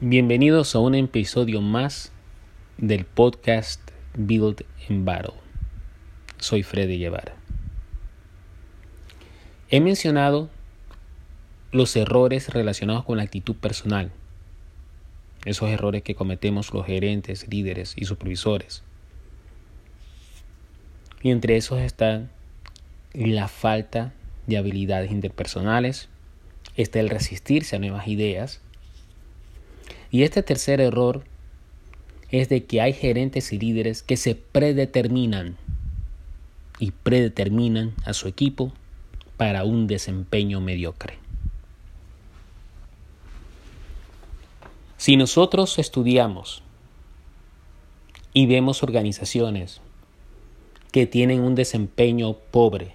Bienvenidos a un episodio más del podcast Build in Battle. Soy Freddy Guevara. He mencionado los errores relacionados con la actitud personal, esos errores que cometemos los gerentes, líderes y supervisores. Y entre esos están la falta de habilidades interpersonales, está el resistirse a nuevas ideas, y este tercer error es de que hay gerentes y líderes que se predeterminan y predeterminan a su equipo para un desempeño mediocre. Si nosotros estudiamos y vemos organizaciones que tienen un desempeño pobre,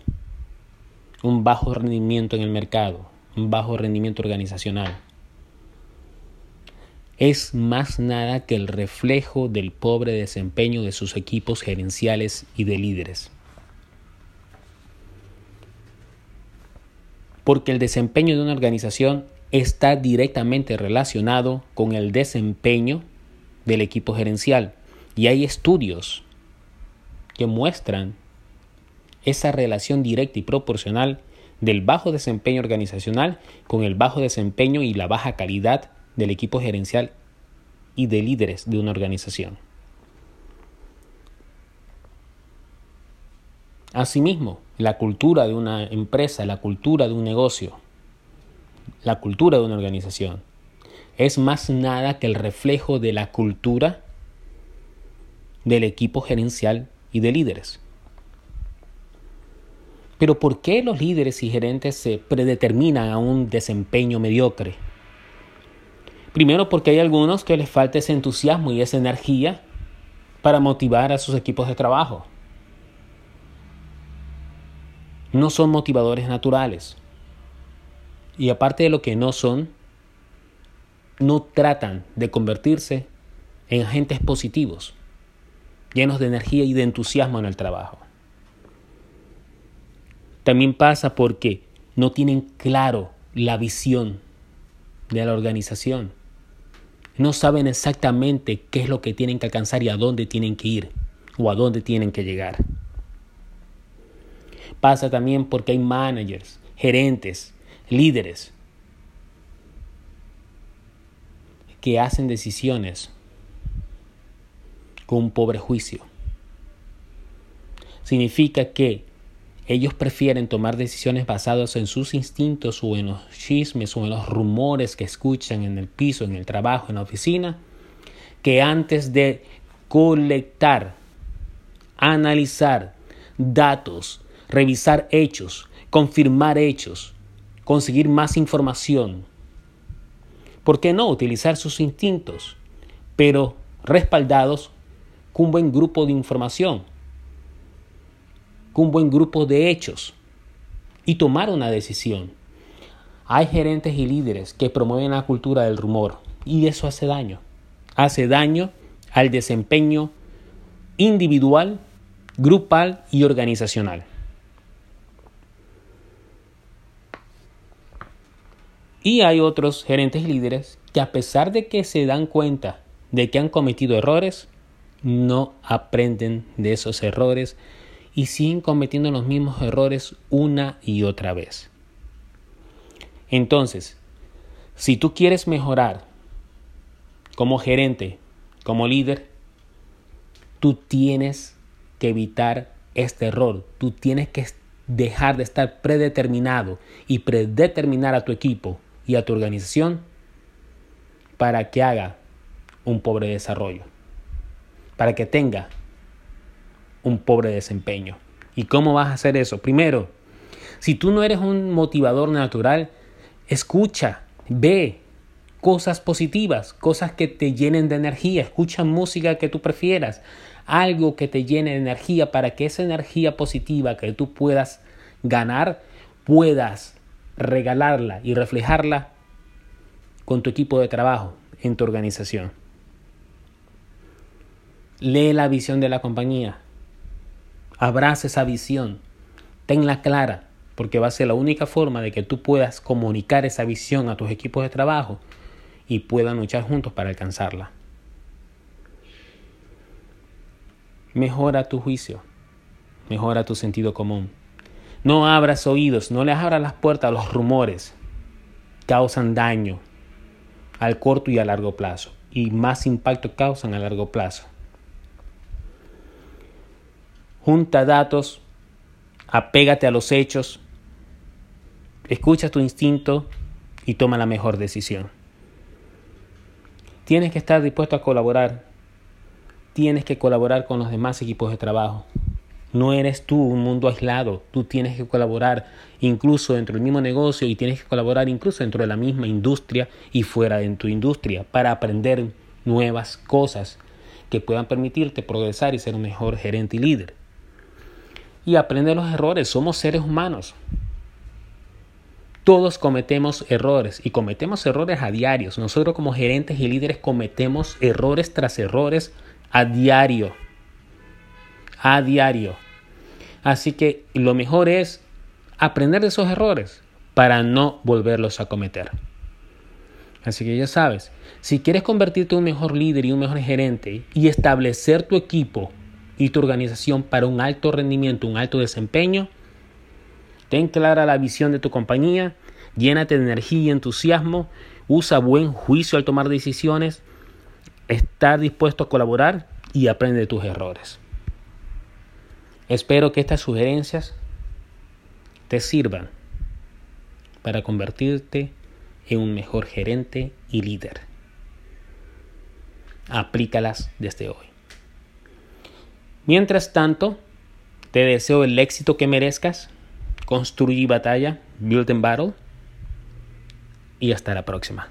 un bajo rendimiento en el mercado, un bajo rendimiento organizacional, es más nada que el reflejo del pobre desempeño de sus equipos gerenciales y de líderes. Porque el desempeño de una organización está directamente relacionado con el desempeño del equipo gerencial. Y hay estudios que muestran esa relación directa y proporcional del bajo desempeño organizacional con el bajo desempeño y la baja calidad del equipo gerencial y de líderes de una organización. Asimismo, la cultura de una empresa, la cultura de un negocio, la cultura de una organización, es más nada que el reflejo de la cultura del equipo gerencial y de líderes. Pero ¿por qué los líderes y gerentes se predeterminan a un desempeño mediocre? Primero porque hay algunos que les falta ese entusiasmo y esa energía para motivar a sus equipos de trabajo. No son motivadores naturales. Y aparte de lo que no son, no tratan de convertirse en agentes positivos, llenos de energía y de entusiasmo en el trabajo. También pasa porque no tienen claro la visión de la organización no saben exactamente qué es lo que tienen que alcanzar y a dónde tienen que ir o a dónde tienen que llegar. Pasa también porque hay managers, gerentes, líderes que hacen decisiones con un pobre juicio. Significa que ellos prefieren tomar decisiones basadas en sus instintos o en los chismes o en los rumores que escuchan en el piso, en el trabajo, en la oficina, que antes de colectar, analizar datos, revisar hechos, confirmar hechos, conseguir más información. ¿Por qué no utilizar sus instintos, pero respaldados con un buen grupo de información? Con un buen grupo de hechos y tomar una decisión. Hay gerentes y líderes que promueven la cultura del rumor y eso hace daño. Hace daño al desempeño individual, grupal y organizacional. Y hay otros gerentes y líderes que a pesar de que se dan cuenta de que han cometido errores, no aprenden de esos errores y siguen cometiendo los mismos errores una y otra vez. Entonces, si tú quieres mejorar como gerente, como líder, tú tienes que evitar este error. Tú tienes que dejar de estar predeterminado y predeterminar a tu equipo y a tu organización para que haga un pobre desarrollo, para que tenga un pobre desempeño. ¿Y cómo vas a hacer eso? Primero, si tú no eres un motivador natural, escucha, ve cosas positivas, cosas que te llenen de energía, escucha música que tú prefieras, algo que te llene de energía para que esa energía positiva que tú puedas ganar, puedas regalarla y reflejarla con tu equipo de trabajo en tu organización. Lee la visión de la compañía, Abraza esa visión, tenla clara, porque va a ser la única forma de que tú puedas comunicar esa visión a tus equipos de trabajo y puedan luchar juntos para alcanzarla. Mejora tu juicio, mejora tu sentido común. No abras oídos, no les abras las puertas a los rumores. Causan daño al corto y a largo plazo y más impacto causan a largo plazo. Junta datos, apégate a los hechos, escucha tu instinto y toma la mejor decisión. Tienes que estar dispuesto a colaborar, tienes que colaborar con los demás equipos de trabajo. No eres tú un mundo aislado, tú tienes que colaborar incluso dentro del mismo negocio y tienes que colaborar incluso dentro de la misma industria y fuera de tu industria para aprender nuevas cosas que puedan permitirte progresar y ser un mejor gerente y líder. Y aprender los errores, somos seres humanos. Todos cometemos errores y cometemos errores a diarios. Nosotros como gerentes y líderes cometemos errores tras errores a diario. A diario. Así que lo mejor es aprender de esos errores para no volverlos a cometer. Así que ya sabes, si quieres convertirte en un mejor líder y un mejor gerente y establecer tu equipo y tu organización para un alto rendimiento, un alto desempeño, ten clara la visión de tu compañía, llénate de energía y entusiasmo, usa buen juicio al tomar decisiones, estar dispuesto a colaborar y aprende de tus errores. Espero que estas sugerencias te sirvan para convertirte en un mejor gerente y líder. Aplícalas desde hoy. Mientras tanto, te deseo el éxito que merezcas. Construye batalla, build and battle. Y hasta la próxima.